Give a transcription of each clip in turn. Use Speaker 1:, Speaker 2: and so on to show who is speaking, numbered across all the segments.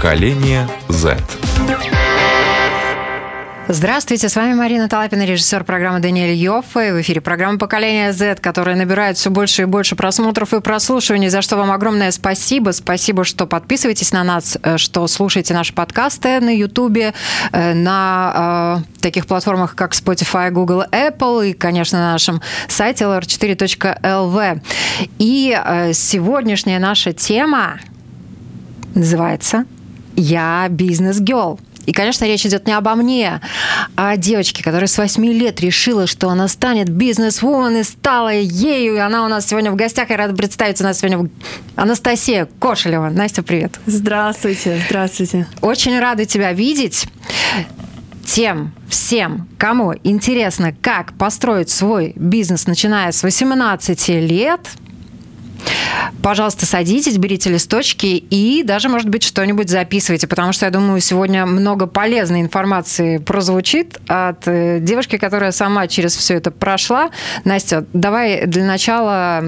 Speaker 1: Поколение Z.
Speaker 2: Здравствуйте, с вами Марина Талапина, режиссер программы Даниэль Йоффе. В эфире программа «Поколение Z», которая набирает все больше и больше просмотров и прослушиваний, за что вам огромное спасибо. Спасибо, что подписываетесь на нас, э, что слушаете наши подкасты на Ютубе, э, на э, таких платформах, как Spotify, Google, Apple и, конечно, на нашем сайте lr4.lv. И э, сегодняшняя наша тема называется «Я бизнес-гелл». И, конечно, речь идет не обо мне, а о девочке, которая с 8 лет решила, что она станет бизнес-вумен и стала ею. И она у нас сегодня в гостях. Я рада представить у нас сегодня Анастасия Кошелева. Настя, привет.
Speaker 3: Здравствуйте, здравствуйте.
Speaker 2: Очень рада тебя видеть тем всем, кому интересно, как построить свой бизнес, начиная с 18 лет, Пожалуйста, садитесь, берите листочки и даже, может быть, что-нибудь записывайте, потому что, я думаю, сегодня много полезной информации прозвучит от э, девушки, которая сама через все это прошла. Настя, давай для начала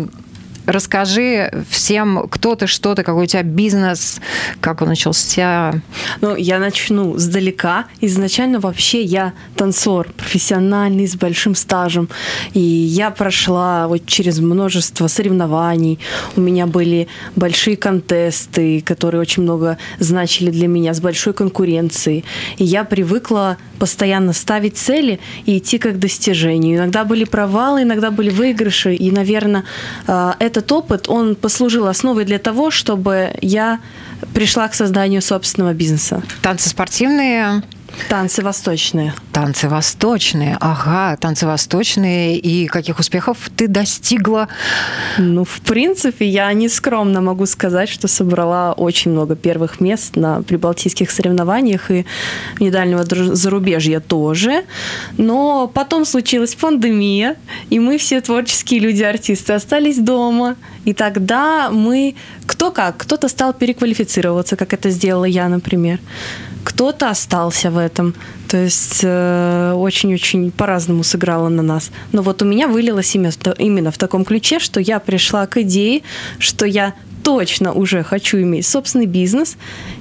Speaker 2: расскажи всем, кто ты, что ты, какой у тебя бизнес, как он начался.
Speaker 3: Ну, я начну сдалека. Изначально вообще я танцор профессиональный, с большим стажем. И я прошла вот через множество соревнований. У меня были большие контесты, которые очень много значили для меня, с большой конкуренцией. И я привыкла постоянно ставить цели и идти к достижению. Иногда были провалы, иногда были выигрыши. И, наверное, это этот опыт, он послужил основой для того, чтобы я пришла к созданию собственного бизнеса.
Speaker 2: Танцы спортивные,
Speaker 3: Танцы восточные.
Speaker 2: Танцы восточные, ага, танцы восточные. И каких успехов ты достигла?
Speaker 3: Ну, в принципе, я не скромно могу сказать, что собрала очень много первых мест на прибалтийских соревнованиях и недальнего зарубежья тоже. Но потом случилась пандемия, и мы все творческие люди-артисты остались дома. И тогда мы кто как, кто-то стал переквалифицироваться, как это сделала я, например кто-то остался в этом. То есть э, очень-очень по-разному сыграло на нас. Но вот у меня вылилось именно в таком ключе, что я пришла к идее, что я точно уже хочу иметь собственный бизнес.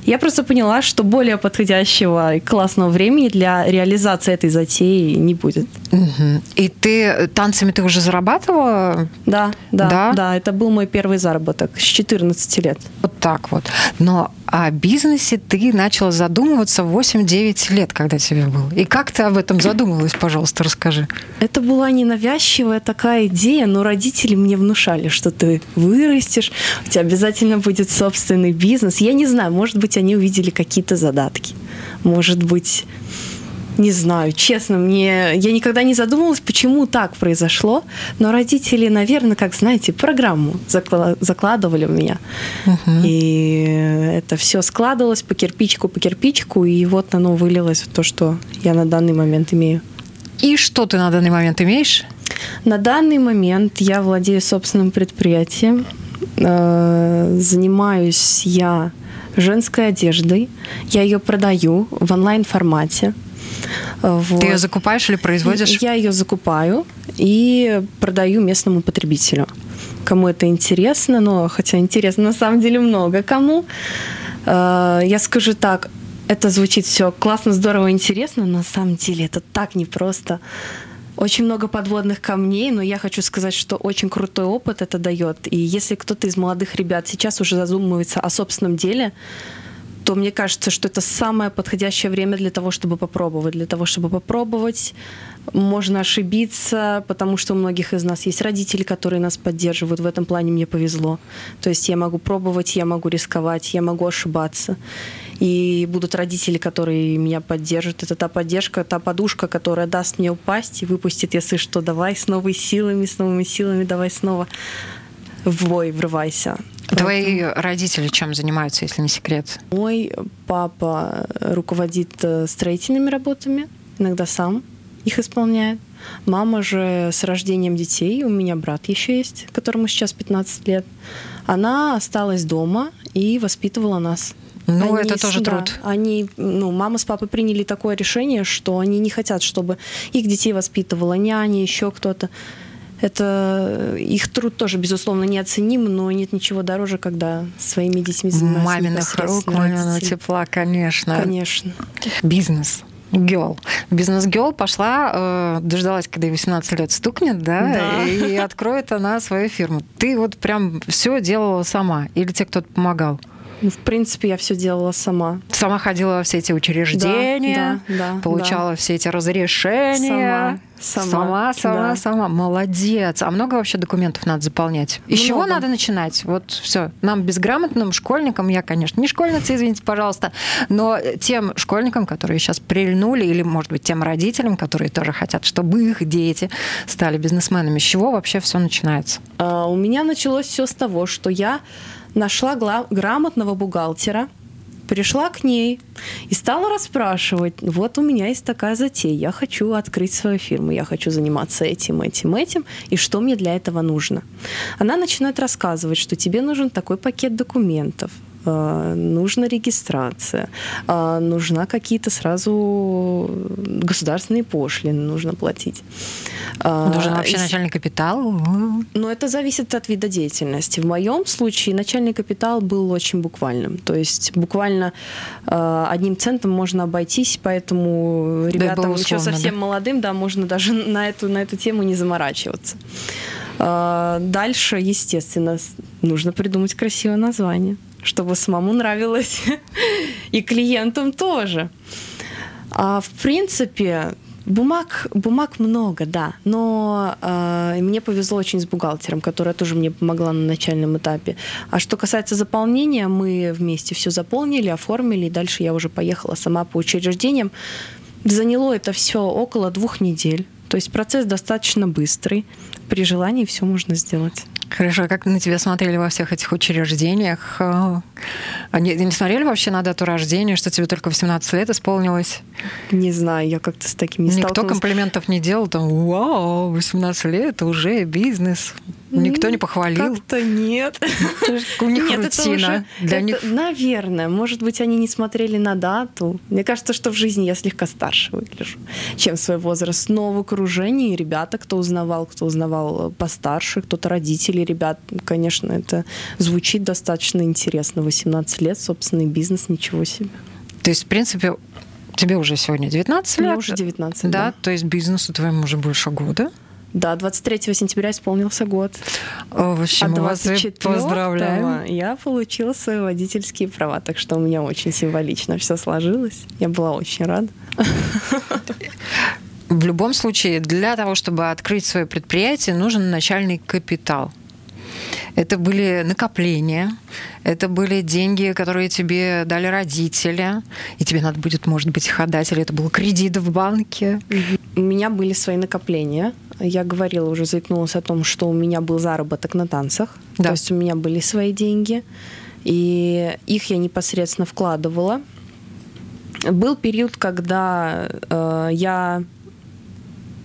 Speaker 3: Я просто поняла, что более подходящего и классного времени для реализации этой затеи не будет.
Speaker 2: Угу. И ты танцами ты уже зарабатывала?
Speaker 3: Да, да, да, да. Это был мой первый заработок с 14 лет.
Speaker 2: Вот так вот. Но о бизнесе ты начала задумываться в 8-9 лет, когда тебе было. И как ты об этом задумывалась, пожалуйста, расскажи.
Speaker 3: Это была ненавязчивая такая идея, но родители мне внушали, что ты вырастешь, у тебя обязательно будет собственный бизнес. Я не знаю, может быть, они увидели какие-то задатки. Может быть, не знаю, честно, мне я никогда не задумывалась, почему так произошло, но родители, наверное, как знаете, программу закладывали в меня, угу. и это все складывалось по кирпичику, по кирпичику, и вот оно вылилось в то, что я на данный момент имею.
Speaker 2: И что ты на данный момент имеешь?
Speaker 3: На данный момент я владею собственным предприятием, э, занимаюсь я женской одеждой, я ее продаю в онлайн формате.
Speaker 2: Вот. Ты ее закупаешь или производишь?
Speaker 3: Я ее закупаю и продаю местному потребителю. Кому это интересно, но хотя интересно на самом деле много кому. Э, я скажу так, это звучит все классно, здорово, интересно, но на самом деле это так непросто. Очень много подводных камней, но я хочу сказать, что очень крутой опыт это дает. И если кто-то из молодых ребят сейчас уже задумывается о собственном деле, то мне кажется, что это самое подходящее время для того, чтобы попробовать. Для того, чтобы попробовать, можно ошибиться, потому что у многих из нас есть родители, которые нас поддерживают. В этом плане мне повезло. То есть я могу пробовать, я могу рисковать, я могу ошибаться. И будут родители, которые меня поддержат. Это та поддержка, та подушка, которая даст мне упасть и выпустит, если что, давай с новыми силами, с новыми силами, давай снова в бой врывайся.
Speaker 2: Твои родители чем занимаются, если не секрет?
Speaker 3: Мой папа руководит э, строительными работами, иногда сам их исполняет. Мама же с рождением детей, у меня брат еще есть, которому сейчас 15 лет, она осталась дома и воспитывала нас.
Speaker 2: Ну, они, это тоже да, труд.
Speaker 3: Они, ну, мама с папой приняли такое решение, что они не хотят, чтобы их детей воспитывала няня, еще кто-то Это их труд тоже, безусловно, неоценим, но нет ничего дороже, когда своими детьми занимаются
Speaker 2: Маминых рук, маминого тепла, конечно.
Speaker 3: Конечно.
Speaker 2: Бизнес. Гел. Бизнес-гел пошла, э, дождалась, когда ей 18 лет стукнет, да,
Speaker 3: Да.
Speaker 2: и откроет она свою фирму. Ты вот прям все делала сама или тебе кто-то помогал?
Speaker 3: Ну, в принципе, я все делала сама.
Speaker 2: Сама ходила во все эти учреждения,
Speaker 3: Да, да, да,
Speaker 2: получала все эти разрешения.
Speaker 3: Сама,
Speaker 2: сама,
Speaker 3: сама,
Speaker 2: сама,
Speaker 3: да.
Speaker 2: сама. Молодец. А много вообще документов надо заполнять? И с чего
Speaker 3: Много.
Speaker 2: надо начинать? Вот все. Нам, безграмотным школьникам, я, конечно, не школьница, извините, пожалуйста, но тем школьникам, которые сейчас прильнули, или, может быть, тем родителям, которые тоже хотят, чтобы их дети стали бизнесменами, с чего вообще все начинается?
Speaker 3: А, У меня началось все с того, что я нашла грамотного бухгалтера, пришла к ней и стала расспрашивать, вот у меня есть такая затея, я хочу открыть свою фирму, я хочу заниматься этим, этим, этим, и что мне для этого нужно. Она начинает рассказывать, что тебе нужен такой пакет документов, нужна регистрация, э, нужна какие-то сразу государственные пошлины нужно платить. Э,
Speaker 2: Нужен вообще начальный капитал?
Speaker 3: но это зависит от вида деятельности. В моем случае начальный капитал был очень буквальным. То есть буквально одним центом можно обойтись, поэтому ребятам еще
Speaker 2: условно,
Speaker 3: совсем
Speaker 2: да.
Speaker 3: молодым, да, можно даже на эту, на эту тему не заморачиваться. Дальше, естественно, нужно придумать красивое название, чтобы самому нравилось и клиентам тоже. А в принципе, бумаг, бумаг много, да. Но э, мне повезло очень с бухгалтером, которая тоже мне помогла на начальном этапе. А что касается заполнения, мы вместе все заполнили, оформили, и дальше я уже поехала сама по учреждениям. Заняло это все около двух недель. То есть процесс достаточно быстрый. При желании все можно сделать.
Speaker 2: Хорошо, а как на тебя смотрели во всех этих учреждениях? А, Они не смотрели вообще на дату рождения, что тебе только 18 лет исполнилось?
Speaker 3: Не знаю, я как-то с таким не
Speaker 2: Никто
Speaker 3: сталкивалась.
Speaker 2: комплиментов не делал, там, вау, 18 лет, уже бизнес. Никто не похвалил.
Speaker 3: Как-то нет.
Speaker 2: У них
Speaker 3: Нет, это
Speaker 2: рутина.
Speaker 3: уже-
Speaker 2: Для
Speaker 3: это-
Speaker 2: них
Speaker 3: Наверное. Может быть, они не смотрели на дату. Мне кажется, что в жизни я слегка старше выгляжу, чем свой возраст. Но в окружении ребята, кто узнавал, кто узнавал э, постарше, кто-то родители ребят, конечно, это звучит достаточно интересно. 18 лет, собственный бизнес, ничего себе.
Speaker 2: То есть, в принципе, тебе уже сегодня 19
Speaker 3: Мне
Speaker 2: лет.
Speaker 3: уже 19,
Speaker 2: да.
Speaker 3: да.
Speaker 2: То есть бизнесу твоему уже больше года.
Speaker 3: Да, 23 сентября исполнился год.
Speaker 2: О, В общем,
Speaker 3: а
Speaker 2: вас и
Speaker 3: 24
Speaker 2: поздравляем.
Speaker 3: я получила свои водительские права, так что у меня очень символично все сложилось. Я была очень рада.
Speaker 2: В любом случае, для того, чтобы открыть свое предприятие, нужен начальный капитал. Это были накопления, это были деньги, которые тебе дали родители, и тебе надо будет, может быть, их отдать, или это был кредит в банке.
Speaker 3: У меня были свои накопления. Я говорила, уже заикнулась о том, что у меня был заработок на танцах.
Speaker 2: Да.
Speaker 3: То есть у меня были свои деньги, и их я непосредственно вкладывала. Был период, когда э, я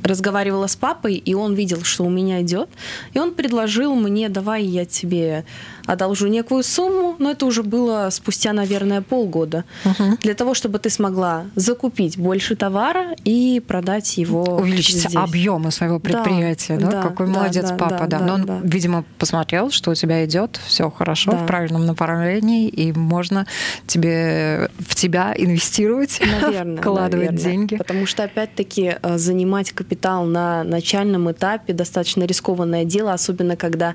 Speaker 3: разговаривала с папой, и он видел, что у меня идет, и он предложил мне, давай я тебе одолжу некую сумму, но это уже было спустя, наверное, полгода,
Speaker 2: Мгм.
Speaker 3: для того, чтобы ты смогла закупить больше товара и продать его
Speaker 2: Увеличить
Speaker 3: здесь.
Speaker 2: объемы своего
Speaker 3: Да,
Speaker 2: предприятия. Да,
Speaker 3: да,
Speaker 2: Какой
Speaker 3: да,
Speaker 2: молодец
Speaker 3: да,
Speaker 2: папа. Да,
Speaker 3: да,
Speaker 2: Но он,
Speaker 3: да.
Speaker 2: видимо, посмотрел, что у тебя идет все хорошо
Speaker 3: Да.
Speaker 2: в правильном направлении, и можно тебе в тебя инвестировать,
Speaker 3: Наверное,
Speaker 2: вкладывать
Speaker 3: наверное.
Speaker 2: деньги.
Speaker 3: Потому что, опять-таки, э, занимать капитал на начальном этапе достаточно рискованное дело, особенно когда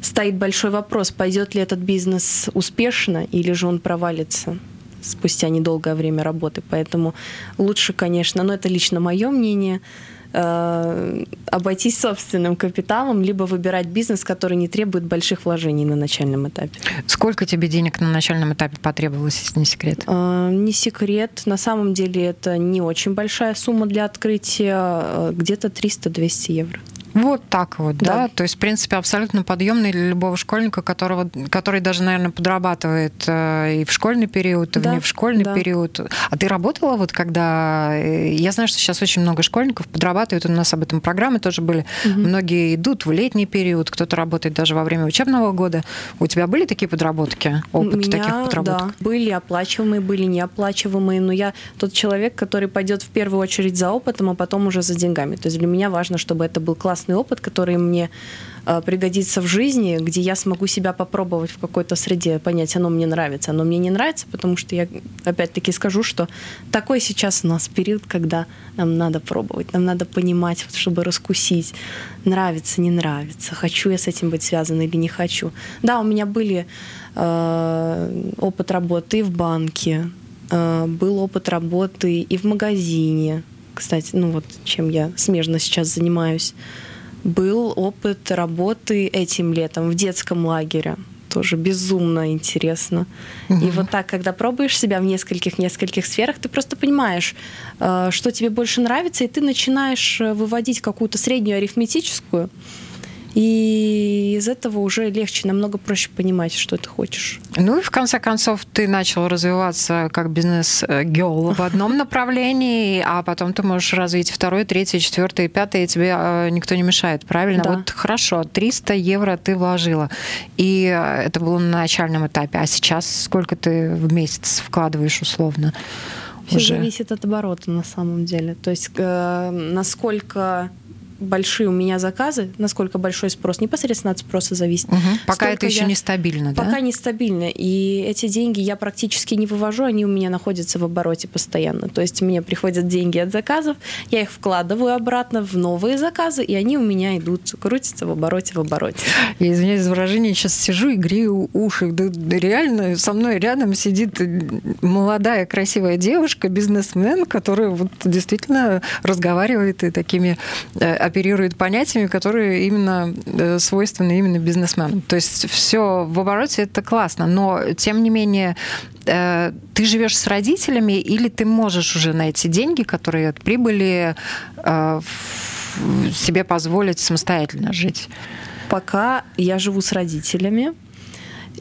Speaker 3: стоит большой вопрос, пойдет ли этот бизнес успешно или же он провалится спустя недолгое время работы. Поэтому лучше, конечно, но это лично мое мнение, э, обойтись собственным капиталом, либо выбирать бизнес, который не требует больших вложений на начальном этапе.
Speaker 2: Сколько тебе денег на начальном этапе потребовалось, если не секрет?
Speaker 3: А, Не секрет. На самом деле это не очень большая сумма для открытия. а, Где-то 300-200 евро.
Speaker 2: Вот так вот, да.
Speaker 3: Да.
Speaker 2: То есть, в принципе, абсолютно подъемный для любого школьника, которого, который даже, наверное, подрабатывает э, и в школьный период, и
Speaker 3: Да,
Speaker 2: в школьный
Speaker 3: да.
Speaker 2: период. А ты работала вот когда... э, Я знаю, что сейчас очень много школьников подрабатывают, у нас об этом программы тоже были. Многие идут в летний период, кто-то работает даже во время учебного года. У тебя были такие подработки? Опыт
Speaker 3: У меня,
Speaker 2: таких подработок?
Speaker 3: да, были оплачиваемые, были неоплачиваемые, но я тот человек, который пойдет в первую очередь за опытом, а потом уже за деньгами. То есть для меня важно, чтобы это был классный классный опыт, который мне Э, пригодится в жизни, где я смогу себя попробовать в какой-то среде, понять, оно мне нравится, оно мне не нравится, потому что я опять-таки скажу, что такой сейчас у нас период, когда нам надо пробовать, нам надо понимать, чтобы раскусить, нравится, не нравится, хочу я с этим быть связан или не хочу. Да, у меня были э, опыт работы и в банке, э, был опыт работы и в магазине, кстати, ну вот чем я смежно сейчас занимаюсь был опыт работы этим летом в детском лагере. Тоже безумно интересно. Угу. И вот так, когда пробуешь себя в нескольких-нескольких сферах, ты просто понимаешь, э, что тебе больше нравится, и ты начинаешь э, выводить какую-то среднюю арифметическую и из этого уже легче, намного проще понимать, что ты хочешь.
Speaker 2: Ну и в конце концов ты начал развиваться как бизнес-геол в одном направлении, а потом ты можешь развить второе, третье, четвертое, пятое, и тебе э, никто не мешает, правильно? Да. Вот хорошо, 300 евро ты вложила, и э, это было на начальном этапе, а сейчас сколько ты в месяц вкладываешь условно?
Speaker 3: Все уже? зависит от оборота на самом деле. То есть э, насколько большие у меня заказы, насколько большой спрос, непосредственно от спроса зависит.
Speaker 2: Угу. Пока это еще я... нестабильно,
Speaker 3: да? Пока нестабильно. И эти деньги я практически не вывожу, они у меня находятся в обороте постоянно. То есть мне приходят деньги от заказов, я их вкладываю обратно в новые заказы, и они у меня идут, крутятся в обороте, в обороте.
Speaker 2: Я извиняюсь за выражение, сейчас сижу и грею уши. Да, реально со мной рядом сидит молодая красивая девушка, бизнесмен, которая вот действительно разговаривает и такими э, оперирует понятиями, которые именно э, свойственны именно бизнесменам. То есть все в обороте это классно, но тем не менее э, ты живешь с родителями или ты можешь уже на эти деньги, которые от прибыли, э, себе позволить самостоятельно жить?
Speaker 3: Пока я живу с родителями,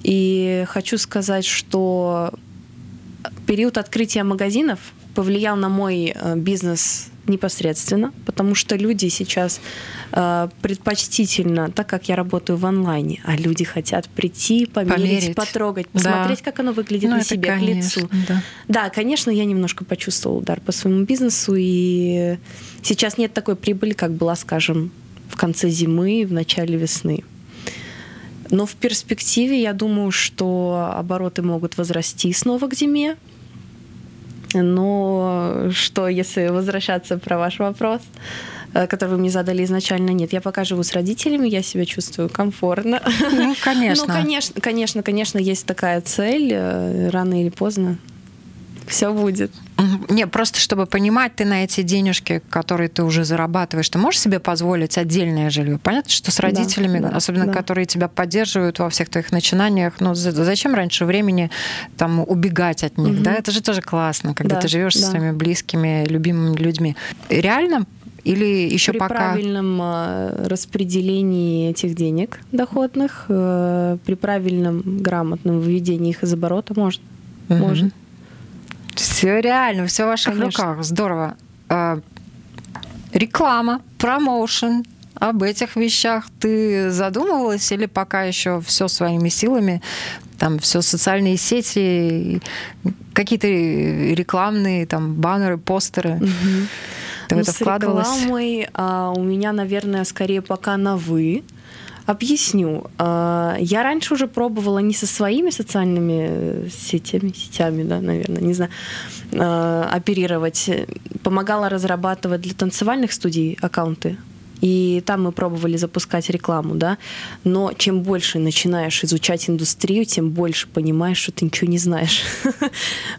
Speaker 3: и хочу сказать, что период открытия магазинов повлиял на мой бизнес непосредственно, потому что люди сейчас э, предпочтительно, так как я работаю в онлайне, а люди хотят прийти, померить, померить. потрогать, посмотреть, да. как оно выглядит ну, на себе, конечно, к лицу. Да. да, конечно, я немножко почувствовала удар по своему бизнесу, и сейчас нет такой прибыли, как была, скажем, в конце зимы, в начале весны. Но в перспективе я думаю, что обороты могут возрасти снова к зиме, но что, если возвращаться про ваш вопрос, э, который вы мне задали изначально, нет, я пока живу с родителями, я себя чувствую комфортно.
Speaker 2: Ну, конечно.
Speaker 3: Ну, конечно, конечно, конечно, есть такая цель, э, рано или поздно все будет.
Speaker 2: Не, просто чтобы понимать, ты на эти денежки, которые ты уже зарабатываешь, ты можешь себе позволить отдельное жилье? Понятно, что с родителями, да, да, особенно да. которые тебя поддерживают во всех твоих начинаниях, ну зачем раньше времени там убегать от них, угу. да? Это же тоже классно, когда да, ты живешь да. со своими близкими, любимыми людьми. Реально или еще
Speaker 3: при
Speaker 2: пока?
Speaker 3: При правильном э, распределении этих денег доходных, э, при правильном грамотном выведении их из оборота может. Угу. может.
Speaker 2: Все реально, все в ваших Конечно. руках. Здорово. А, реклама, промоушен, об этих вещах ты задумывалась или пока еще все своими силами? Там все социальные сети, какие-то рекламные там баннеры, постеры. Угу.
Speaker 3: Ты ну, в это вкладывалась? С рекламой а, у меня, наверное, скорее пока на вы. Объясню. А, я раньше уже пробовала не со своими социальными сетями, сетями, да, наверное, не знаю, а, оперировать. Помогала разрабатывать для танцевальных студий аккаунты и там мы пробовали запускать рекламу, да, но чем больше начинаешь изучать индустрию, тем больше понимаешь, что ты ничего не знаешь.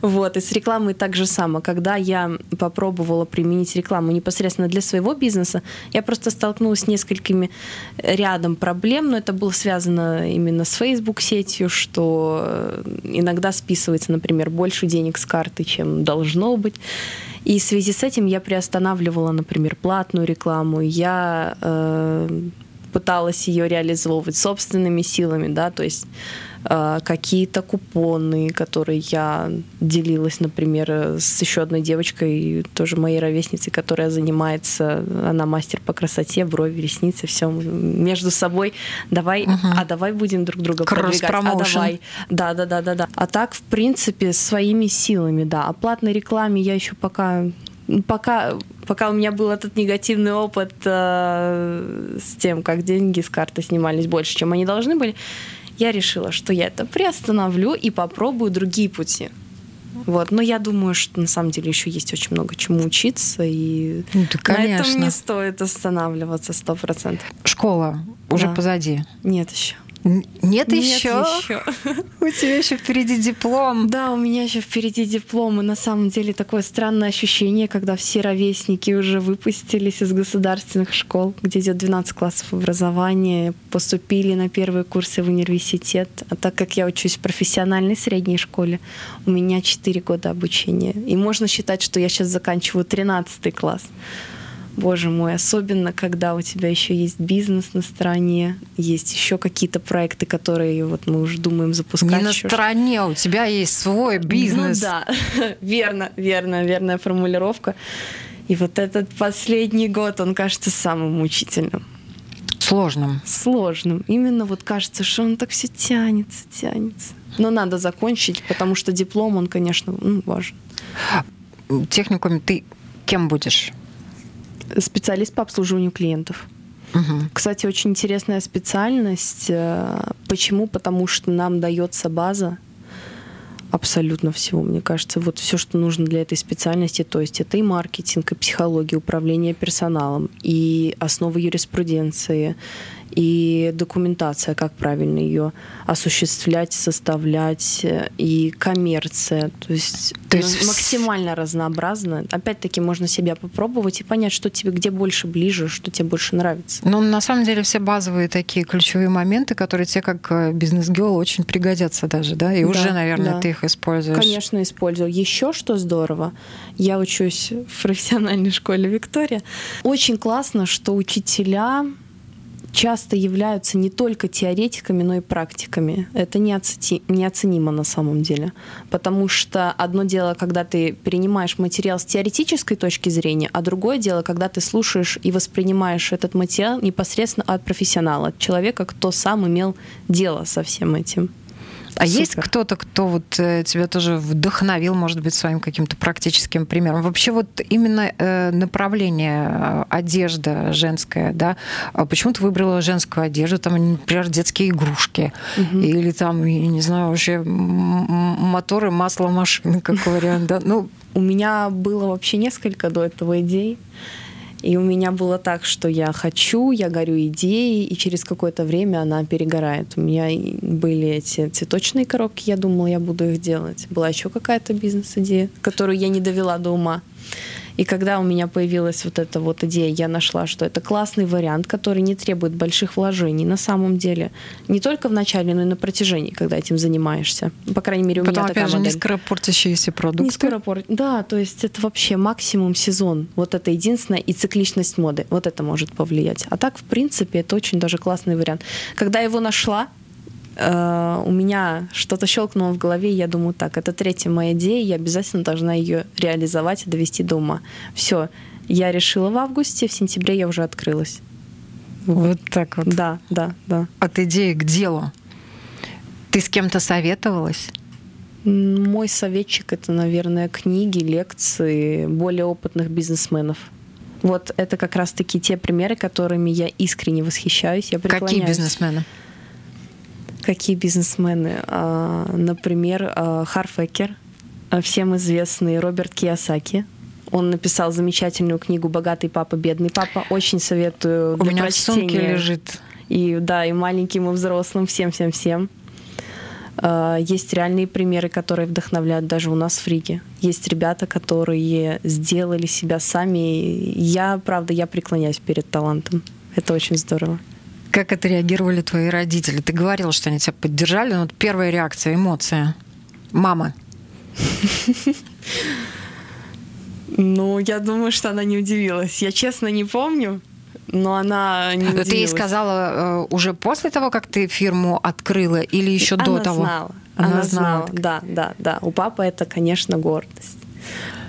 Speaker 3: Вот, и с рекламой так же само. Когда я попробовала применить рекламу непосредственно для своего бизнеса, я просто столкнулась с несколькими рядом проблем, но это было связано именно с Facebook сетью, что иногда списывается, например, больше денег с карты, чем должно быть. И в связи с этим я приостанавливала, например, платную рекламу. Я э, пыталась ее реализовывать собственными силами, да, то есть какие-то купоны, которые я делилась, например, с еще одной девочкой, тоже моей ровесницей, которая занимается, она мастер по красоте, брови, ресницы, все между собой. Давай, угу. а давай будем друг друга продвигать, а давай. Да, да, да, да, да. А так, в принципе, своими силами, да. О платной рекламе я еще пока пока пока у меня был этот негативный опыт э, с тем, как деньги с карты снимались больше, чем они должны были, я решила, что я это приостановлю и попробую другие пути. Вот. Но я думаю, что на самом деле еще есть очень много чему учиться, и
Speaker 2: ну, да,
Speaker 3: на этом не стоит останавливаться сто процентов.
Speaker 2: Школа уже да. позади?
Speaker 3: Нет еще.
Speaker 2: Нет,
Speaker 3: Нет
Speaker 2: еще?
Speaker 3: еще.
Speaker 2: У тебя еще впереди диплом.
Speaker 3: Да, у меня еще впереди диплом. И на самом деле такое странное ощущение, когда все ровесники уже выпустились из государственных школ, где идет 12 классов образования, поступили на первые курсы в университет. А так как я учусь в профессиональной средней школе, у меня 4 года обучения. И можно считать, что я сейчас заканчиваю 13 класс. Боже мой, особенно когда у тебя еще есть бизнес на стороне, есть еще какие-то проекты, которые вот мы уже думаем запускать.
Speaker 2: Не на стороне, у тебя есть свой бизнес.
Speaker 3: Ну да, верно, верно, верная формулировка. И вот этот последний год, он кажется самым мучительным.
Speaker 2: Сложным.
Speaker 3: Сложным. Именно вот кажется, что он так все тянется, тянется. Но надо закончить, потому что диплом, он, конечно, ну, важен.
Speaker 2: Техникум ты кем будешь?
Speaker 3: Специалист по обслуживанию клиентов. Угу. Кстати, очень интересная специальность. Э, почему? Потому что нам дается база абсолютно всего, мне кажется. Вот все, что нужно для этой специальности, то есть это и маркетинг, и психология, управление персоналом, и основы юриспруденции, и документация, как правильно ее осуществлять, составлять, и коммерция. То есть, То есть максимально разнообразно. Опять-таки можно себя попробовать и понять, что тебе где больше ближе, что тебе больше нравится.
Speaker 2: Ну, на самом деле, все базовые такие ключевые моменты, которые тебе как э, бизнес-геол очень пригодятся даже, да? И да, уже, наверное, да. ты их используешь.
Speaker 3: Конечно, использую. Еще что здорово, я учусь в профессиональной школе Виктория. Очень классно, что учителя часто являются не только теоретиками, но и практиками. Это неоценимо на самом деле. Потому что одно дело, когда ты принимаешь материал с теоретической точки зрения, а другое дело, когда ты слушаешь и воспринимаешь этот материал непосредственно от профессионала, от человека, кто сам имел дело со всем этим.
Speaker 2: А Супер. есть кто-то, кто вот э, тебя тоже вдохновил, может быть, своим каким-то практическим примером? Вообще вот именно э, направление э, одежда женская, да, а почему ты выбрала женскую одежду, там, например, детские игрушки угу. или там, я не знаю, вообще моторы, масло машины, как вариант, да? Ну,
Speaker 3: у меня было вообще несколько до этого идей. И у меня было так, что я хочу, я горю идеей, и через какое-то время она перегорает. У меня были эти цветочные коробки, я думала, я буду их делать. Была еще какая-то бизнес-идея, которую я не довела до ума. И когда у меня появилась вот эта вот идея, я нашла, что это классный вариант, который не требует больших вложений на самом деле. Не только в начале, но и на протяжении, когда этим занимаешься. По крайней мере, у
Speaker 2: Потом,
Speaker 3: меня такая
Speaker 2: опять же,
Speaker 3: модель.
Speaker 2: не скоропортящиеся продукты. Не
Speaker 3: скоропорт... Да, то есть это вообще максимум сезон. Вот это единственное. И цикличность моды. Вот это может повлиять. А так, в принципе, это очень даже классный вариант. Когда я его нашла, э, у меня что-то щелкнуло в голове, и я думаю, так, это третья моя идея, я обязательно должна ее реализовать и довести до ума. Все, я решила в августе, в сентябре я уже открылась.
Speaker 2: Вот, вот так вот.
Speaker 3: Да, да, да.
Speaker 2: От идеи к делу. Ты с кем-то советовалась?
Speaker 3: Мой советчик это, наверное, книги, лекции более опытных бизнесменов. Вот это как раз-таки те примеры, которыми я искренне восхищаюсь. Я
Speaker 2: Какие бизнесмены?
Speaker 3: Какие бизнесмены? А, например, а, Харфекер, а, всем известный Роберт Киясаки. Он написал замечательную книгу «Богатый папа, бедный папа». Очень советую
Speaker 2: для У меня прочтения. в сумке лежит.
Speaker 3: И да, и маленьким, и взрослым, всем-всем-всем. Есть реальные примеры, которые вдохновляют даже у нас в Риге. Есть ребята, которые сделали себя сами. Я, правда, я преклоняюсь перед талантом. Это очень здорово.
Speaker 2: Как это реагировали твои родители? Ты говорила, что они тебя поддержали, но вот первая реакция, эмоция. Мама.
Speaker 3: Ну, я думаю, что она не удивилась. Я честно не помню, но она не удивилась.
Speaker 2: Ты ей сказала э, уже после того, как ты фирму открыла, или еще она до того?
Speaker 3: Знала. Она, она знала. знала. Да, да, да. У папы это, конечно, гордость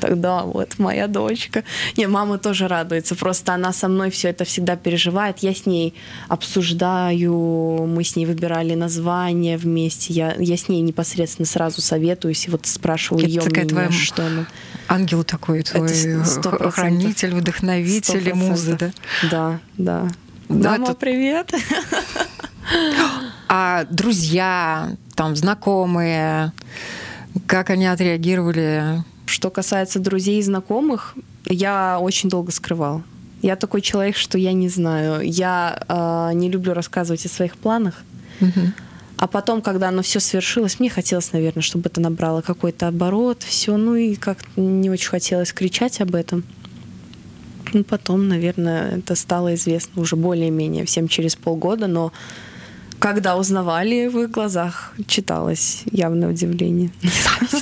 Speaker 3: тогда вот моя дочка. Не, мама тоже радуется, просто она со мной все это всегда переживает. Я с ней обсуждаю, мы с ней выбирали название вместе, я, я с ней непосредственно сразу советуюсь и вот спрашиваю ее мнение,
Speaker 2: твоя
Speaker 3: что она.
Speaker 2: Ангел такой твой, хранитель, вдохновитель и муза, да?
Speaker 3: Да, да. Дама, это... привет!
Speaker 2: А друзья, там, знакомые, как они отреагировали?
Speaker 3: Что касается друзей и знакомых, я очень долго скрывал. Я такой человек, что я не знаю. Я э, не люблю рассказывать о своих планах. Угу. А потом, когда оно все свершилось, мне хотелось, наверное, чтобы это набрало какой-то оборот, все, ну и как не очень хотелось кричать об этом. Ну, потом, наверное, это стало известно уже более-менее всем через полгода, но когда узнавали, в их глазах читалось явное удивление.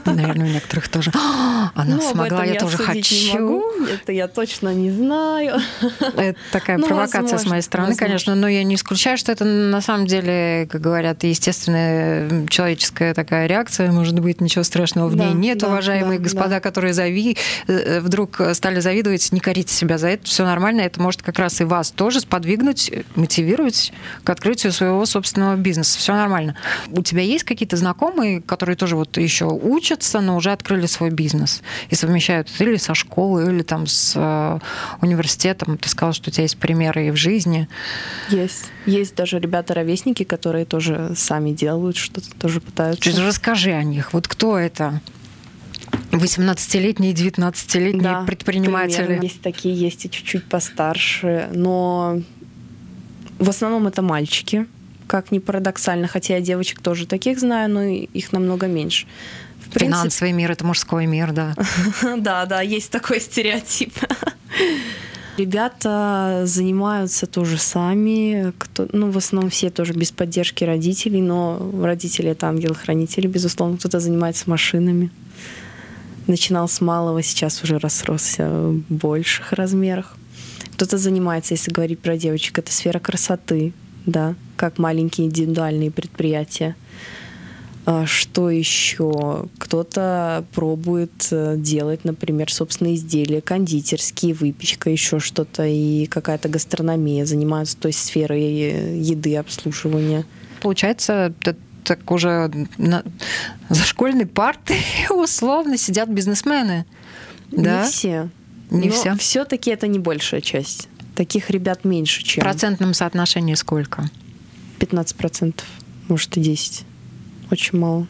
Speaker 2: наверное, у некоторых тоже. «А, она ну, смогла, я, я тоже хочу. Не могу.
Speaker 3: Это я точно не знаю.
Speaker 2: Это такая ну, провокация возможно, с моей стороны, возможно. конечно, но я не исключаю, что это на самом деле, как говорят, естественная человеческая такая реакция. Может быть, ничего страшного в да, ней нет, да, уважаемые да, господа, да. которые зави... Э, вдруг стали завидовать, не корите себя за это, все нормально. Это может как раз и вас тоже сподвигнуть, мотивировать к открытию своего собственного собственного бизнеса, все нормально. У тебя есть какие-то знакомые, которые тоже вот еще учатся, но уже открыли свой бизнес и совмещают или со школы, или там с э, университетом? Ты сказал, что у тебя есть примеры и в жизни.
Speaker 3: Есть. Есть даже ребята-ровесники, которые тоже сами делают что-то, тоже пытаются.
Speaker 2: Чуть расскажи о них. Вот кто это? 18-летние, 19-летние да, предприниматели. Примерно.
Speaker 3: Есть такие, есть и чуть-чуть постарше, но в основном это мальчики как ни парадоксально, хотя я девочек тоже таких знаю, но их намного меньше.
Speaker 2: В принципе... Финансовый мир это мужской мир, да.
Speaker 3: да, да, есть такой стереотип. Ребята занимаются тоже сами, кто, ну, в основном все тоже без поддержки родителей, но родители это ангелы-хранители, безусловно, кто-то занимается машинами. Начинал с малого, сейчас уже расросся в больших размерах. Кто-то занимается, если говорить про девочек, это сфера красоты, да, как маленькие индивидуальные предприятия. А что еще? Кто-то пробует э, делать, например, собственные изделия, кондитерские, выпечка, еще что-то, и какая-то гастрономия, занимаются той сферой э, еды, обслуживания.
Speaker 2: Получается, так уже на, за школьной партой условно сидят бизнесмены. Да?
Speaker 3: Не все. Не Но все. Все-таки это не большая часть. Таких ребят меньше, чем...
Speaker 2: В процентном соотношении сколько?
Speaker 3: 15%, может и 10%. Очень мало.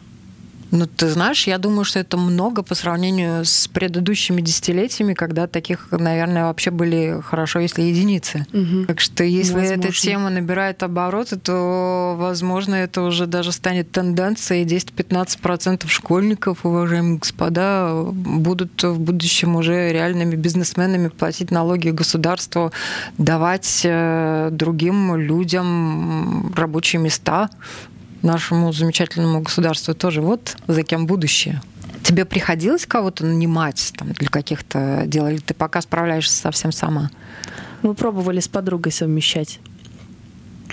Speaker 2: Ну, ты знаешь, я думаю, что это много по сравнению с предыдущими десятилетиями, когда таких, наверное, вообще были хорошо, если единицы. Угу. Так что если возможно. эта тема набирает обороты, то, возможно, это уже даже станет тенденцией. 10-15% школьников, уважаемые господа, будут в будущем уже реальными бизнесменами платить налоги государству, давать э, другим людям рабочие места, нашему замечательному государству тоже. Вот за кем будущее. Тебе приходилось кого-то нанимать там, для каких-то дел, или ты пока справляешься совсем сама?
Speaker 3: Мы пробовали с подругой совмещать.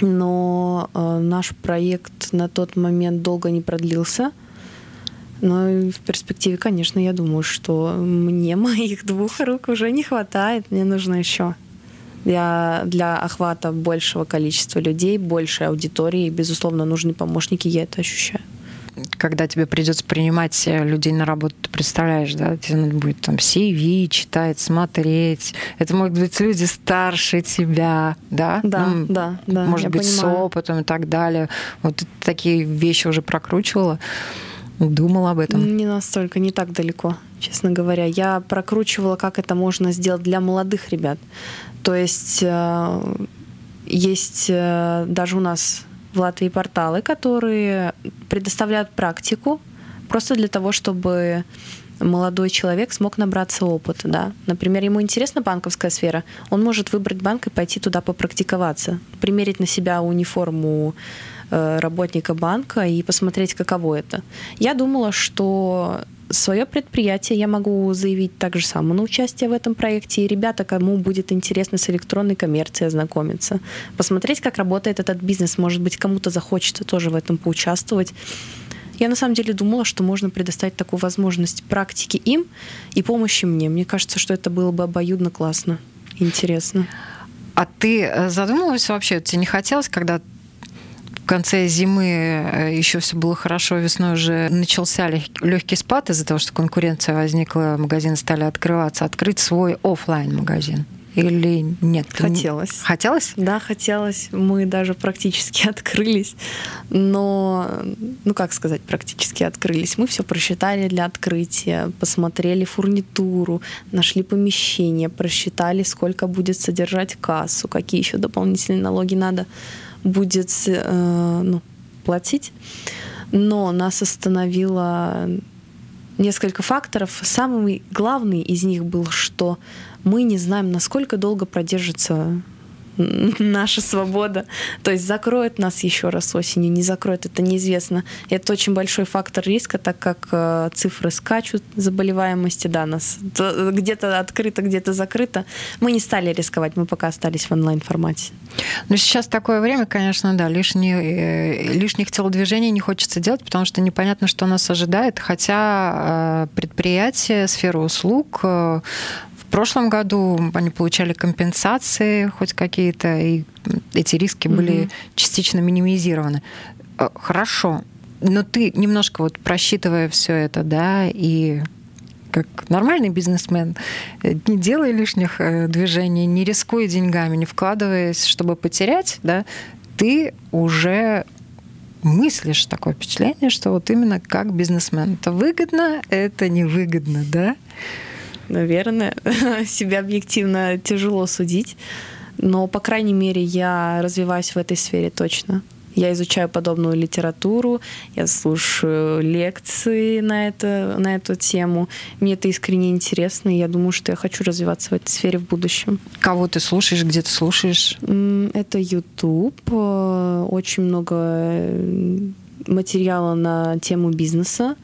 Speaker 3: Но э, наш проект на тот момент долго не продлился. Но в перспективе, конечно, я думаю, что мне моих двух рук уже не хватает. Мне нужно еще для, для охвата большего количества людей, большей аудитории. Безусловно, нужны помощники, я это ощущаю
Speaker 2: когда тебе придется принимать людей на работу, ты представляешь, да, тебе надо будет там CV читать, смотреть. Это могут быть люди старше тебя, да?
Speaker 3: Да, ну, да, да.
Speaker 2: Может быть, понимаю. с опытом и так далее. Вот ты такие вещи уже прокручивала? Думала об этом?
Speaker 3: Не настолько, не так далеко, честно говоря. Я прокручивала, как это можно сделать для молодых ребят. То есть э, есть э, даже у нас в Латвии порталы, которые предоставляют практику просто для того, чтобы молодой человек смог набраться опыта. Да? Например, ему интересна банковская сфера, он может выбрать банк и пойти туда попрактиковаться, примерить на себя униформу э, работника банка и посмотреть, каково это. Я думала, что свое предприятие я могу заявить так же само на участие в этом проекте. И ребята, кому будет интересно с электронной коммерцией ознакомиться, посмотреть, как работает этот бизнес. Может быть, кому-то захочется тоже в этом поучаствовать. Я на самом деле думала, что можно предоставить такую возможность практики им и помощи мне. Мне кажется, что это было бы обоюдно классно, интересно.
Speaker 2: А ты э, задумывалась вообще, тебе не хотелось, когда конце зимы э, еще все было хорошо, весной уже начался легкий спад из-за того, что конкуренция возникла, магазины стали открываться, открыть свой офлайн магазин или нет?
Speaker 3: Хотелось.
Speaker 2: Хотелось?
Speaker 3: Да, хотелось. Мы даже практически открылись. Но, ну как сказать, практически открылись. Мы все просчитали для открытия, посмотрели фурнитуру, нашли помещение, просчитали, сколько будет содержать кассу, какие еще дополнительные налоги надо будет э, ну, платить. Но нас остановило несколько факторов. Самый главный из них был, что мы не знаем, насколько долго продержится наша свобода. То есть закроет нас еще раз осенью, не закроет, это неизвестно. Это очень большой фактор риска, так как э, цифры скачут заболеваемости, да, нас где-то открыто, где-то закрыто. Мы не стали рисковать, мы пока остались в онлайн-формате.
Speaker 2: Но сейчас такое время, конечно, да, лишние, э, лишних телодвижений не хочется делать, потому что непонятно, что нас ожидает, хотя э, предприятия, сфера услуг в прошлом году они получали компенсации хоть какие-то, и эти риски были mm-hmm. частично минимизированы. Э, хорошо, но ты немножко вот просчитывая все это, да, и как нормальный бизнесмен, э, не делая лишних э, движений, не рискуя деньгами, не вкладываясь, чтобы потерять, да, ты уже мыслишь такое впечатление, что вот именно как бизнесмен. Это выгодно, это невыгодно, да?
Speaker 3: Наверное. Себя объективно тяжело судить. Но, по крайней мере, я развиваюсь в этой сфере точно. Я изучаю подобную литературу, я слушаю лекции на, это, на эту тему. Мне это искренне интересно, и я думаю, что я хочу развиваться в этой сфере в будущем.
Speaker 2: Кого ты слушаешь, где ты слушаешь?
Speaker 3: Это YouTube. Э, очень много э, материала на тему бизнеса.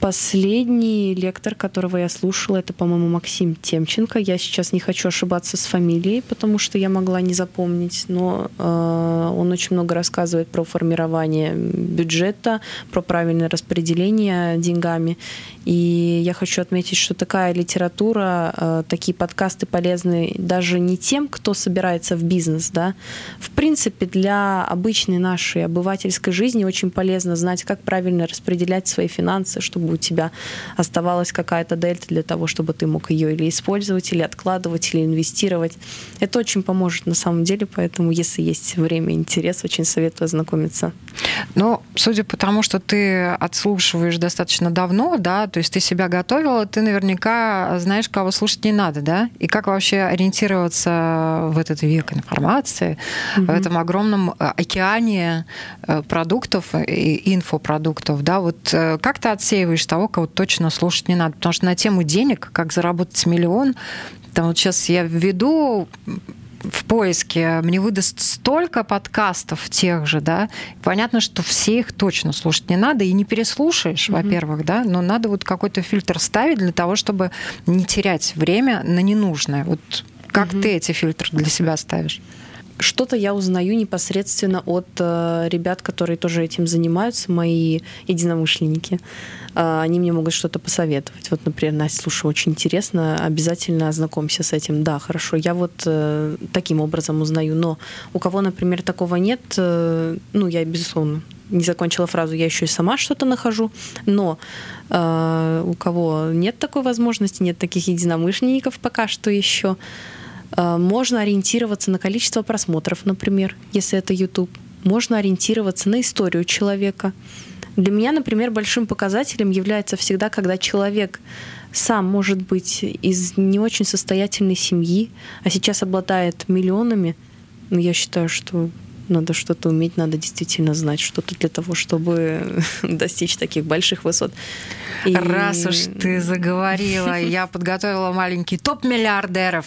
Speaker 3: Последний лектор, которого я слушала, это, по-моему, Максим Темченко. Я сейчас не хочу ошибаться с фамилией, потому что я могла не запомнить, но э, он очень много рассказывает про формирование бюджета, про правильное распределение деньгами. И я хочу отметить, что такая литература, э, такие подкасты полезны даже не тем, кто собирается в бизнес, да. В принципе, для обычной нашей обывательской жизни очень полезно знать, как правильно распределять свои финансы, чтобы у тебя оставалась какая-то дельта для того, чтобы ты мог ее или использовать, или откладывать, или инвестировать. Это очень поможет на самом деле, поэтому если есть время и интерес, очень советую ознакомиться.
Speaker 2: Ну, судя по тому, что ты отслушиваешь достаточно давно, да, то есть ты себя готовила, ты наверняка знаешь, кого слушать не надо, да, и как вообще ориентироваться в этот век информации, mm-hmm. в этом огромном э, океане э, продуктов и инфопродуктов, да, вот э, как ты отсеиваешь говоришь того, кого точно слушать не надо. Потому что на тему денег, как заработать миллион, там вот сейчас я введу в поиске, мне выдаст столько подкастов тех же, да, понятно, что все их точно слушать не надо, и не переслушаешь, mm-hmm. во-первых, да, но надо вот какой-то фильтр ставить для того, чтобы не терять время на ненужное. Вот как mm-hmm. ты эти фильтры для себя ставишь?
Speaker 3: Что-то я узнаю непосредственно от э, ребят, которые тоже этим занимаются, мои единомышленники. Э, они мне могут что-то посоветовать. Вот, например, Настя, слушай, очень интересно, обязательно ознакомься с этим. Да, хорошо, я вот э, таким образом узнаю. Но у кого, например, такого нет, э, ну, я, безусловно, не закончила фразу, я еще и сама что-то нахожу, но э, у кого нет такой возможности, нет таких единомышленников пока что еще, Э, можно ориентироваться на количество просмотров, например, если это YouTube. Можно ориентироваться на историю человека. Для меня, например, большим показателем является всегда, когда человек сам может быть из не очень состоятельной семьи, а сейчас обладает миллионами. Но я считаю, что надо что-то уметь, надо действительно знать что-то для того, чтобы достичь таких больших высот.
Speaker 2: И... Раз уж ты заговорила, я подготовила маленький топ миллиардеров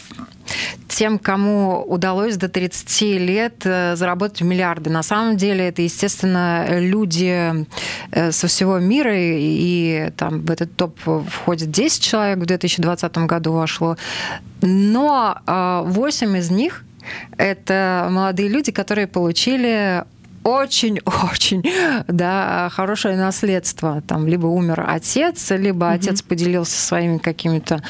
Speaker 2: тем, кому удалось до 30 лет э, заработать миллиарды. На самом деле это, естественно, люди э, со всего мира, и там в этот топ входит 10 человек, в 2020 году вошло. Но 8 э, из них это молодые люди, которые получили очень-очень да, хорошее наследство. Там либо умер отец, либо угу. отец поделился своими какими-то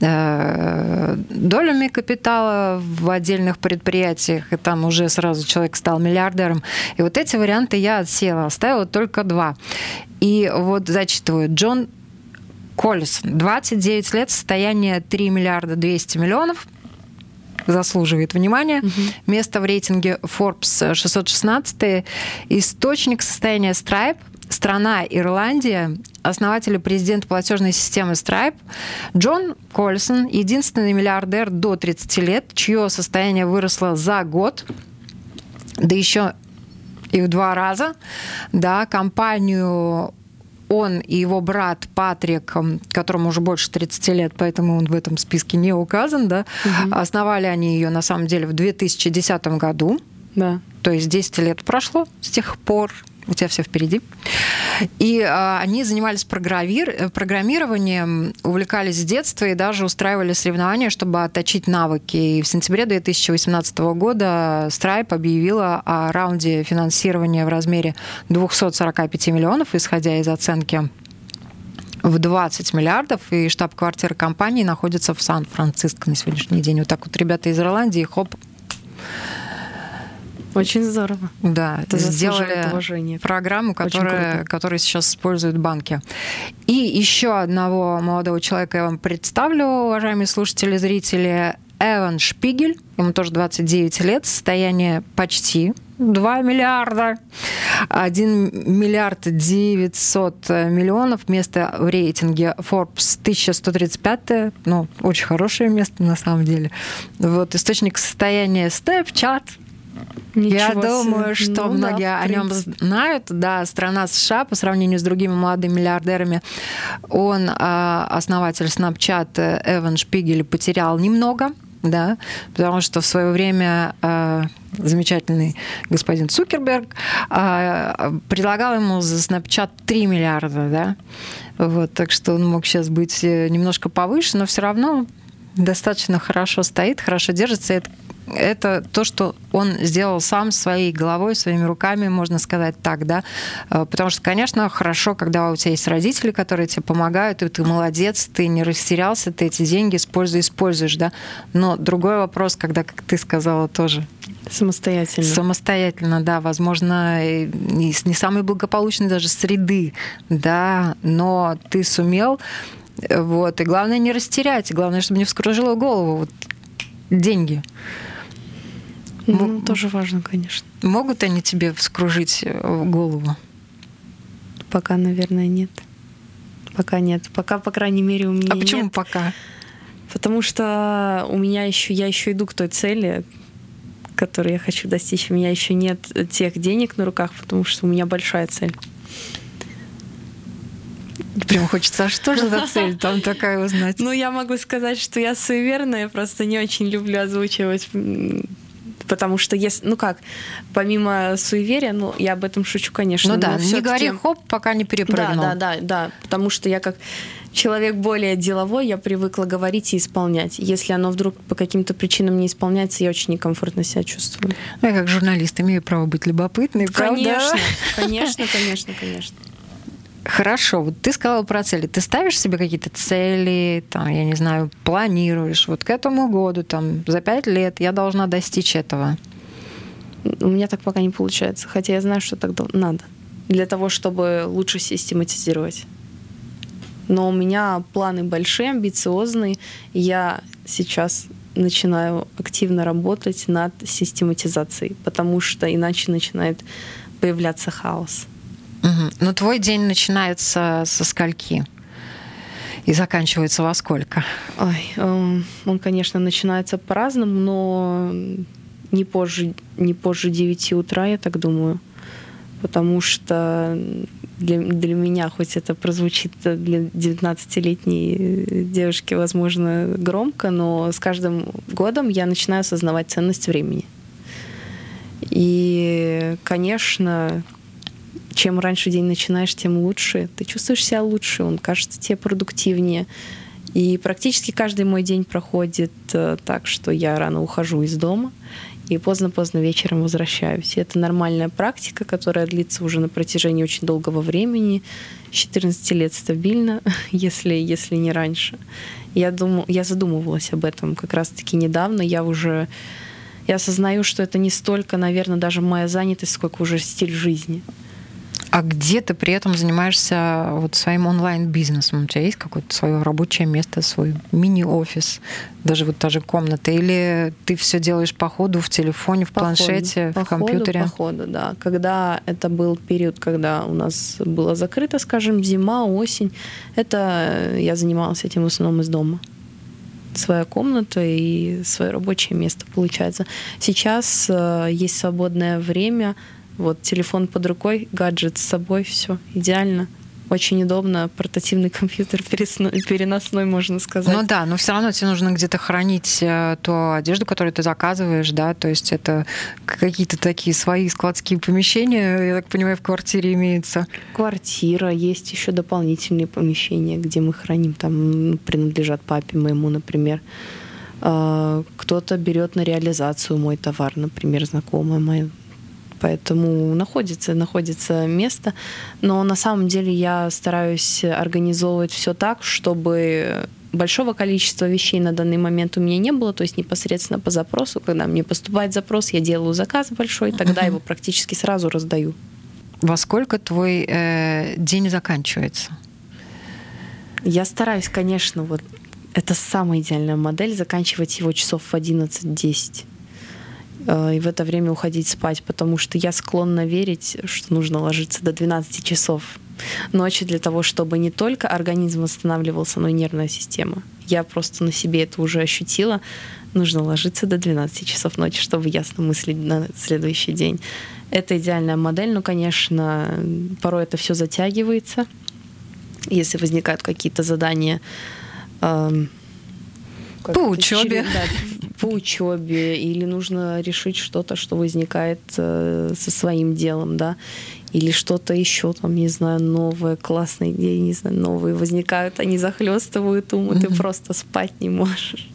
Speaker 2: э, долями капитала в отдельных предприятиях, и там уже сразу человек стал миллиардером. И вот эти варианты я отсела, оставила только два. И вот зачитываю. Джон Коллисон, 29 лет, состояние 3 миллиарда 200 миллионов – заслуживает внимания. Угу. Место в рейтинге Forbes 616. Источник состояния Stripe страна Ирландия, основатель и президент платежной системы Stripe, Джон Кольсон, единственный миллиардер до 30 лет, чье состояние выросло за год, да еще и в два раза, да, компанию он и его брат Патрик, которому уже больше 30 лет, поэтому он в этом списке не указан, да, угу. основали они ее на самом деле в 2010 году. Да. То есть 10 лет прошло с тех пор, у тебя все впереди. И а, они занимались программир... программированием, увлекались с детства и даже устраивали соревнования, чтобы отточить навыки. И в сентябре 2018 года Stripe объявила о раунде финансирования в размере 245 миллионов, исходя из оценки в 20 миллиардов, и штаб-квартира компании находится в Сан-Франциско на сегодняшний день. Вот так вот ребята из Ирландии, хоп,
Speaker 3: очень здорово.
Speaker 2: Да, это сделали уважение. программу, которая, которую сейчас используют банки. И еще одного молодого человека я вам представлю, уважаемые слушатели, зрители. Эван Шпигель, ему тоже 29 лет, состояние почти 2 миллиарда, 1 миллиард 900 миллионов, место в рейтинге Forbes 1135, ну, очень хорошее место на самом деле. Вот источник состояния Snapchat, Ничего Я думаю, что ну, многие да, о нем знают. Да, страна США по сравнению с другими молодыми миллиардерами, он, а, основатель Snapchat Эван Шпигель, потерял немного да, потому что в свое время э, замечательный господин Цукерберг э, предлагал ему за Snapchat 3 миллиарда, да, вот, так что он мог сейчас быть немножко повыше, но все равно достаточно хорошо стоит, хорошо держится. Это это то, что он сделал сам своей головой, своими руками, можно сказать так, да. Э, потому что, конечно, хорошо, когда у тебя есть родители, которые тебе помогают, и ты молодец, ты не растерялся, ты эти деньги используешь, используешь, да. Но другой вопрос, когда, как ты сказала тоже,
Speaker 3: Самостоятельно.
Speaker 2: Самостоятельно, да. Возможно, не самой благополучной даже среды, да, но ты сумел вот. И главное не растерять, и главное, чтобы не вскружило голову вот, деньги.
Speaker 3: Ну, тоже важно, конечно.
Speaker 2: Могут они тебе вскружить э, голову?
Speaker 3: Пока, наверное, нет. Пока нет. Пока, по крайней мере, у меня.
Speaker 2: А почему
Speaker 3: нет.
Speaker 2: пока?
Speaker 3: Потому что у меня еще, я еще иду к той цели, которую я хочу достичь. У меня еще нет тех денег на руках, потому что у меня большая цель.
Speaker 2: Прям хочется, а что же за цель там такая узнать?
Speaker 3: Ну, я могу сказать, что я суеверная, просто не очень люблю озвучивать потому что если, ну как, помимо суеверия, ну я об этом шучу, конечно.
Speaker 2: Ну да, не говори хоп, пока не перепрыгнул.
Speaker 3: Да, да, да, да, потому что я как человек более деловой, я привыкла говорить и исполнять. Если оно вдруг по каким-то причинам не исполняется, я очень некомфортно себя чувствую.
Speaker 2: Ну, я как журналист имею право быть любопытной,
Speaker 3: конечно, правда? Конечно, конечно, конечно.
Speaker 2: Хорошо, вот ты сказала про цели. Ты ставишь себе какие-то цели, там, я не знаю, планируешь, вот к этому году, там, за пять лет я должна достичь этого?
Speaker 3: У меня так пока не получается, хотя я знаю, что так надо для того, чтобы лучше систематизировать. Но у меня планы большие, амбициозные. Я сейчас начинаю активно работать над систематизацией, потому что иначе начинает появляться хаос.
Speaker 2: Угу. Но твой день начинается со скольки? И заканчивается во сколько?
Speaker 3: Ой, эм, он, конечно, начинается по-разному, но не позже, не позже 9 утра, я так думаю. Потому что для, для меня, хоть это прозвучит для 19-летней девушки, возможно, громко, но с каждым годом я начинаю осознавать ценность времени. И, конечно, чем раньше день начинаешь, тем лучше. Ты чувствуешь себя лучше, он кажется тебе продуктивнее. И практически каждый мой день проходит э, так, что я рано ухожу из дома и поздно-поздно вечером возвращаюсь. И это нормальная практика, которая длится уже на протяжении очень долгого времени, с 14 лет стабильно, если, если не раньше. Я, думал, я задумывалась об этом как раз-таки недавно. Я уже я осознаю, что это не столько, наверное, даже моя занятость, сколько уже стиль жизни.
Speaker 2: А где ты при этом занимаешься вот своим онлайн-бизнесом? У тебя есть какое-то свое рабочее место, свой мини-офис, даже вот та же комната? Или ты все делаешь по ходу в телефоне, в по планшете,
Speaker 3: ходу,
Speaker 2: в компьютере?
Speaker 3: По ходу, да. Когда это был период, когда у нас было закрыто, скажем, зима, осень, это я занималась этим в основном из дома своя комната и свое рабочее место получается. Сейчас э, есть свободное время, вот телефон под рукой, гаджет с собой, все идеально. Очень удобно, портативный компьютер переносной, можно сказать.
Speaker 2: Ну да, но все равно тебе нужно где-то хранить э, ту одежду, которую ты заказываешь, да, то есть это какие-то такие свои складские помещения, я так понимаю, в квартире имеются.
Speaker 3: Квартира, есть еще дополнительные помещения, где мы храним, там принадлежат папе моему, например. А, кто-то берет на реализацию мой товар, например, знакомая моя поэтому находится, находится место. Но на самом деле я стараюсь организовывать все так, чтобы большого количества вещей на данный момент у меня не было, то есть непосредственно по запросу, когда мне поступает запрос, я делаю заказ большой, тогда его практически сразу раздаю.
Speaker 2: Во сколько твой э, день заканчивается?
Speaker 3: Я стараюсь, конечно, вот это самая идеальная модель, заканчивать его часов в 11-10. Э, и в это время уходить спать, потому что я склонна верить, что нужно ложиться до 12 часов ночи для того, чтобы не только организм восстанавливался, но и нервная система. Я просто на себе это уже ощутила. Нужно ложиться до 12 часов ночи, чтобы ясно мыслить на следующий день. Это идеальная модель, но, конечно, порой это все затягивается. Если возникают какие-то задания,
Speaker 2: эм, по учебе.
Speaker 3: Да, по учебе, или нужно решить что-то, что возникает э, со своим делом, да, или что-то еще, там, не знаю, новое, классные идеи, не знаю, новые возникают, они захлестывают ум, и ты просто спать не можешь.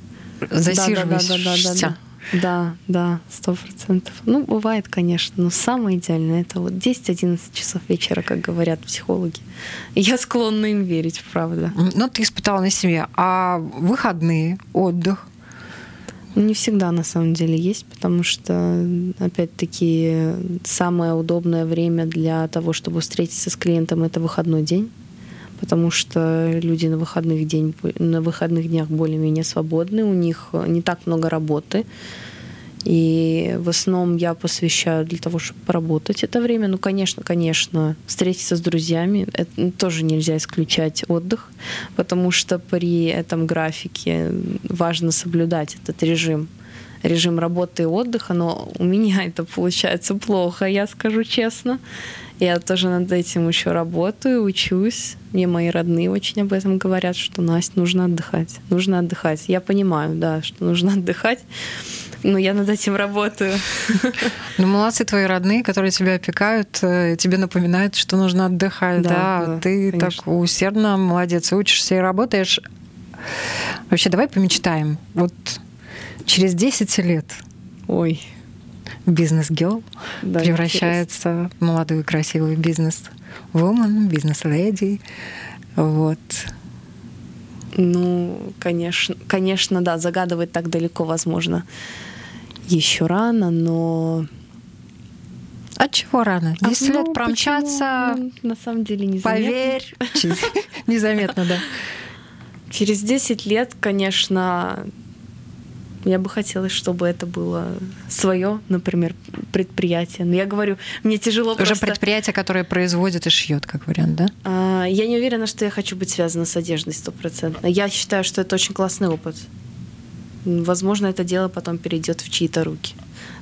Speaker 2: Засиживаешься.
Speaker 3: Да, да, да, да, да, да. Да, да, сто процентов. Ну, бывает, конечно, но самое идеальное это вот 10-11 часов вечера, как говорят психологи. Я склонна им верить, правда.
Speaker 2: Ну, ты испытала на себе. А выходные, отдых?
Speaker 3: Не всегда на самом деле есть, потому что, опять-таки, самое удобное время для того, чтобы встретиться с клиентом, это выходной день, потому что люди на выходных, день, на выходных днях более-менее свободны, у них не так много работы, и в основном я посвящаю для того, чтобы поработать это время. Ну, конечно, конечно, встретиться с друзьями. Это тоже нельзя исключать отдых, потому что при этом графике важно соблюдать этот режим режим работы и отдыха, но у меня это получается плохо, я скажу честно. Я тоже над этим еще работаю, учусь. Мне мои родные очень об этом говорят, что Настя, нужно отдыхать. Нужно отдыхать. Я понимаю, да, что нужно отдыхать. Но я над этим работаю.
Speaker 2: Ну, молодцы твои родные, которые тебя опекают, э, тебе напоминают, что нужно отдыхать. Да, да, да ты конечно. так усердно, молодец, учишься и работаешь. Вообще, давай помечтаем. Вот через 10 лет.
Speaker 3: Ой,
Speaker 2: бизнес-гел да, превращается интересно. в молодую красивую бизнес-вумен, бизнес-леди. Вот.
Speaker 3: Ну, конечно, конечно, да, загадывать так далеко, возможно, еще рано, но...
Speaker 2: От чего рано? 10 а, лет ну, промчаться... Ну,
Speaker 3: на самом деле незаметно.
Speaker 2: Поверь. Незаметно, да.
Speaker 3: Через 10 лет, конечно, я бы хотела, чтобы это было свое, например, предприятие. Но я говорю, мне тяжело
Speaker 2: Уже
Speaker 3: просто...
Speaker 2: предприятие, которое производит и шьет, как вариант, да?
Speaker 3: А, я не уверена, что я хочу быть связана с одеждой стопроцентно. Я считаю, что это очень классный опыт. Возможно, это дело потом перейдет в чьи-то руки.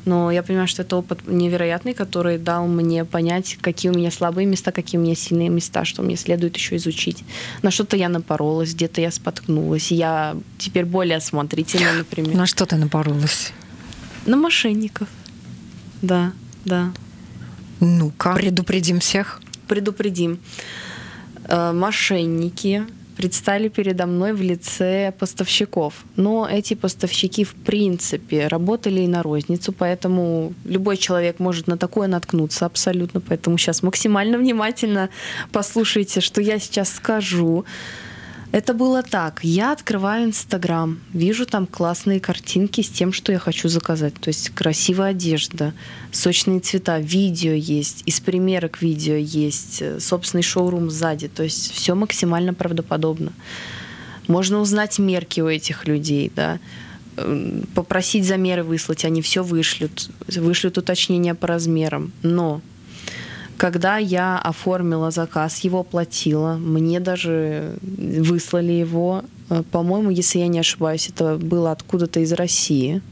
Speaker 3: Но я понимаю, что это опыт невероятный, который дал мне понять, какие у меня слабые места, какие у меня сильные места, что мне следует еще изучить. На что-то я напоролась, где-то я споткнулась. Я теперь более осмотрительна, например.
Speaker 2: На что ты напоролась?
Speaker 3: На мошенников. Да, да.
Speaker 2: Ну-ка, предупредим всех.
Speaker 3: Предупредим. Э, мошенники предстали передо мной в лице поставщиков. Но эти поставщики, в принципе, работали и на розницу, поэтому любой человек может на такое наткнуться абсолютно. Поэтому сейчас максимально внимательно послушайте, что я сейчас скажу. Это было так. Я открываю Инстаграм, вижу там классные картинки с тем, что я хочу заказать. То есть красивая одежда, сочные цвета, видео есть, из примерок видео есть, э, собственный шоурум сзади. То есть все максимально правдоподобно. Можно узнать мерки у этих людей, да эм, попросить замеры выслать, они все вышлют, вышлют уточнения по размерам. Но когда я оформила заказ, его оплатила, мне даже выслали его, э, по-моему, если я не ошибаюсь, это было откуда-то из России.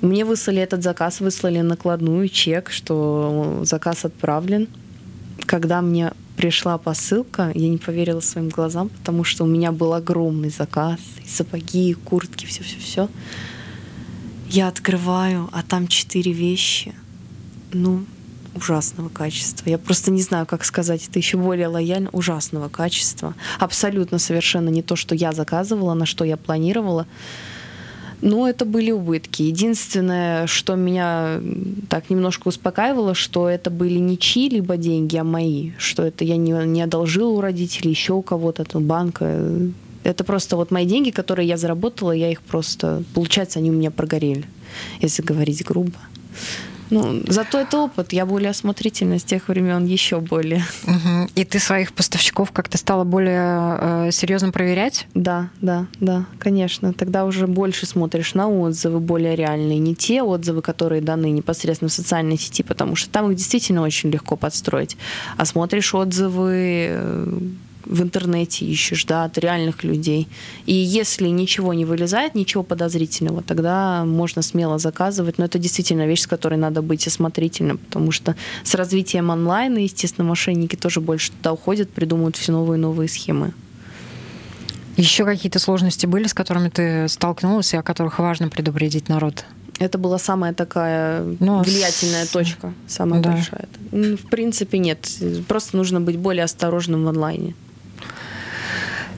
Speaker 3: Мне выслали этот заказ, выслали накладную чек, что заказ отправлен. Когда мне пришла посылка, я не поверила своим глазам, потому что у меня был огромный заказ, и сапоги, и куртки, все-все-все. Я открываю, а там четыре вещи. Ну, ужасного качества. Я просто не знаю, как сказать это еще более лояльно. Ужасного качества. Абсолютно совершенно не то, что я заказывала, на что я планировала. Но это были убытки. Единственное, что меня так немножко успокаивало, что это были не чьи-либо деньги, а мои. Что это я не, не одолжила у родителей, еще у кого-то, там, банка. Это просто вот мои деньги, которые я заработала, я их просто... Получается, они у меня прогорели, если говорить грубо. Ну, зато это опыт. Я более осмотрительна с тех времен, еще более.
Speaker 2: Угу. И ты своих поставщиков как-то стала более э, серьезно проверять?
Speaker 3: Да, да, да, конечно. Тогда уже больше смотришь на отзывы более реальные. Не те отзывы, которые даны непосредственно в социальной сети, потому что там их действительно очень легко подстроить. А смотришь отзывы э, в интернете ищешь, да, от реальных людей. И если ничего не вылезает, ничего подозрительного, тогда можно смело заказывать. Но это действительно вещь, с которой надо быть осмотрительным, потому что с развитием онлайна, естественно, мошенники тоже больше туда уходят, придумывают все новые и новые схемы.
Speaker 2: Еще какие-то сложности были, с которыми ты столкнулась, и о которых важно предупредить народ?
Speaker 3: Это была самая такая Но ну, влиятельная с... точка, самая да. большая. В принципе, нет. Просто нужно быть более осторожным в онлайне.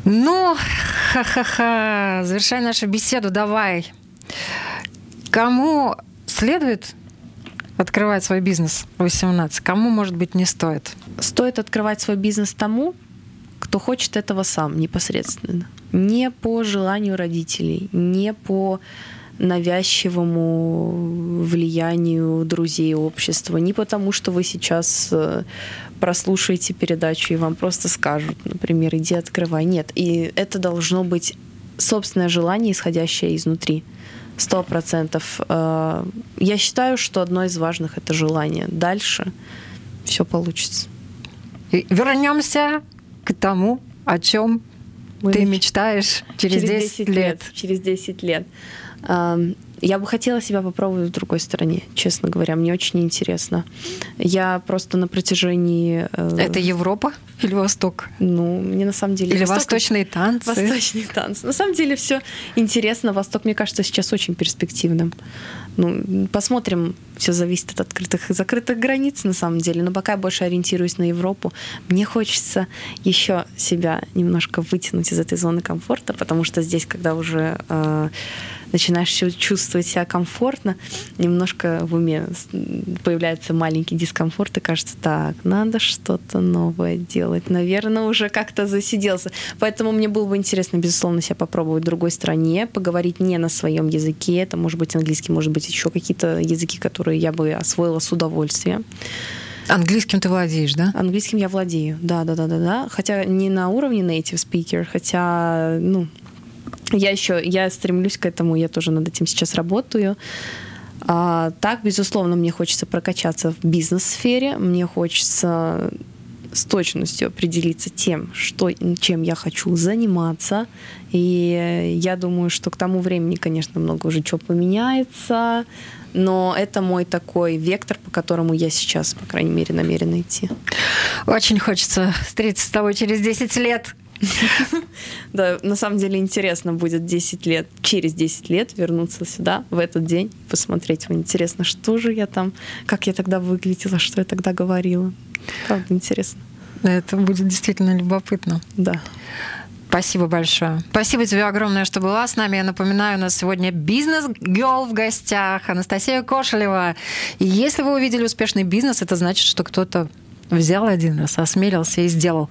Speaker 2: Ну, ха-ха-ха, завершай нашу беседу, давай. Кому следует открывать свой бизнес 18? Кому, может быть, не стоит?
Speaker 3: Стоит открывать свой бизнес тому, кто хочет этого сам непосредственно. Не по желанию родителей, не по навязчивому влиянию друзей общества, не потому, что вы сейчас э, прослушаете передачу и вам просто скажут, например, иди открывай. Нет, и это должно быть собственное желание, исходящее изнутри. Сто процентов. Э, я считаю, что одно из важных это желание. Дальше все получится.
Speaker 2: И вернемся к тому, о чем Мы ты мечтаешь через, через 10, 10 лет. лет.
Speaker 3: Через 10 лет. Я бы хотела себя попробовать в другой стране, честно говоря. Мне очень интересно. Я просто на протяжении...
Speaker 2: Э, Это Европа или Восток?
Speaker 3: Ну, мне на самом деле...
Speaker 2: Или Восток... восточные танцы?
Speaker 3: Восточные танцы. На самом деле все интересно. Восток, мне кажется, сейчас очень перспективным. Ну, посмотрим. Все зависит от открытых и закрытых границ, на самом деле. Но пока я больше ориентируюсь на Европу. Мне хочется еще себя немножко вытянуть из этой зоны комфорта, потому что здесь, когда уже э, начинаешь чувствовать себя комфортно, немножко в уме появляется маленький дискомфорт, и кажется, так, надо что-то новое делать. Наверное, уже как-то засиделся. Поэтому мне было бы интересно, безусловно, себя попробовать в другой стране, поговорить не на своем языке. Это может быть английский, может быть еще какие-то языки, которые я бы освоила с удовольствием.
Speaker 2: Английским ты владеешь, да?
Speaker 3: Английским я владею, да, да, да, да, да. Хотя не на уровне native speaker, хотя, ну, я еще, я стремлюсь к этому, я тоже над этим сейчас работаю. А, так, безусловно, мне хочется прокачаться в бизнес-сфере, мне хочется с точностью определиться тем, что, чем я хочу заниматься. И я думаю, что к тому времени, конечно, много уже чего поменяется, но это мой такой вектор, по которому я сейчас, по крайней мере, намерена идти.
Speaker 2: Очень хочется встретиться с тобой через 10 лет.
Speaker 3: Да, на самом деле интересно будет 10 лет, через 10 лет вернуться сюда в этот день, посмотреть. Интересно, что же я там, как я тогда выглядела, что я тогда говорила. Правда, интересно.
Speaker 2: Это будет действительно любопытно.
Speaker 3: Да.
Speaker 2: Спасибо большое. Спасибо тебе огромное, что была с нами. Я напоминаю, у нас сегодня бизнес-гелл в гостях, Анастасия Кошелева. И если вы увидели успешный бизнес, это значит, что кто-то взял один раз, осмелился и сделал.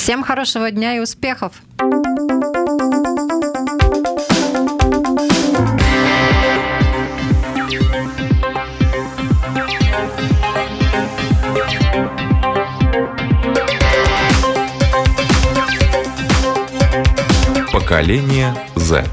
Speaker 2: Всем хорошего дня и успехов!
Speaker 1: Поколение Z.